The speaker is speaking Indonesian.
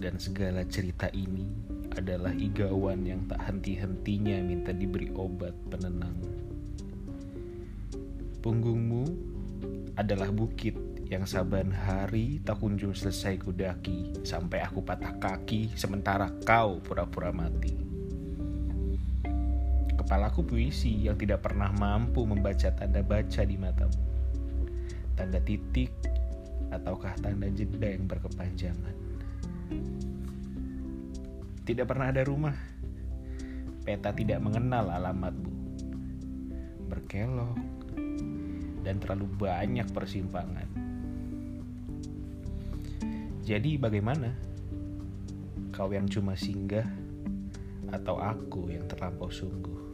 Dan segala cerita ini adalah igawan yang tak henti-hentinya minta diberi obat penenang. Punggungmu adalah bukit yang saban hari tak kunjung selesai kudaki sampai aku patah kaki sementara kau pura-pura mati. Kepalaku puisi yang tidak pernah mampu membaca tanda baca di matamu. Tanda titik ataukah tanda jeda yang berkepanjangan. Tidak pernah ada rumah. Peta tidak mengenal alamatmu. Berkelok dan terlalu banyak persimpangan. Jadi bagaimana? Kau yang cuma singgah atau aku yang terlampau sungguh?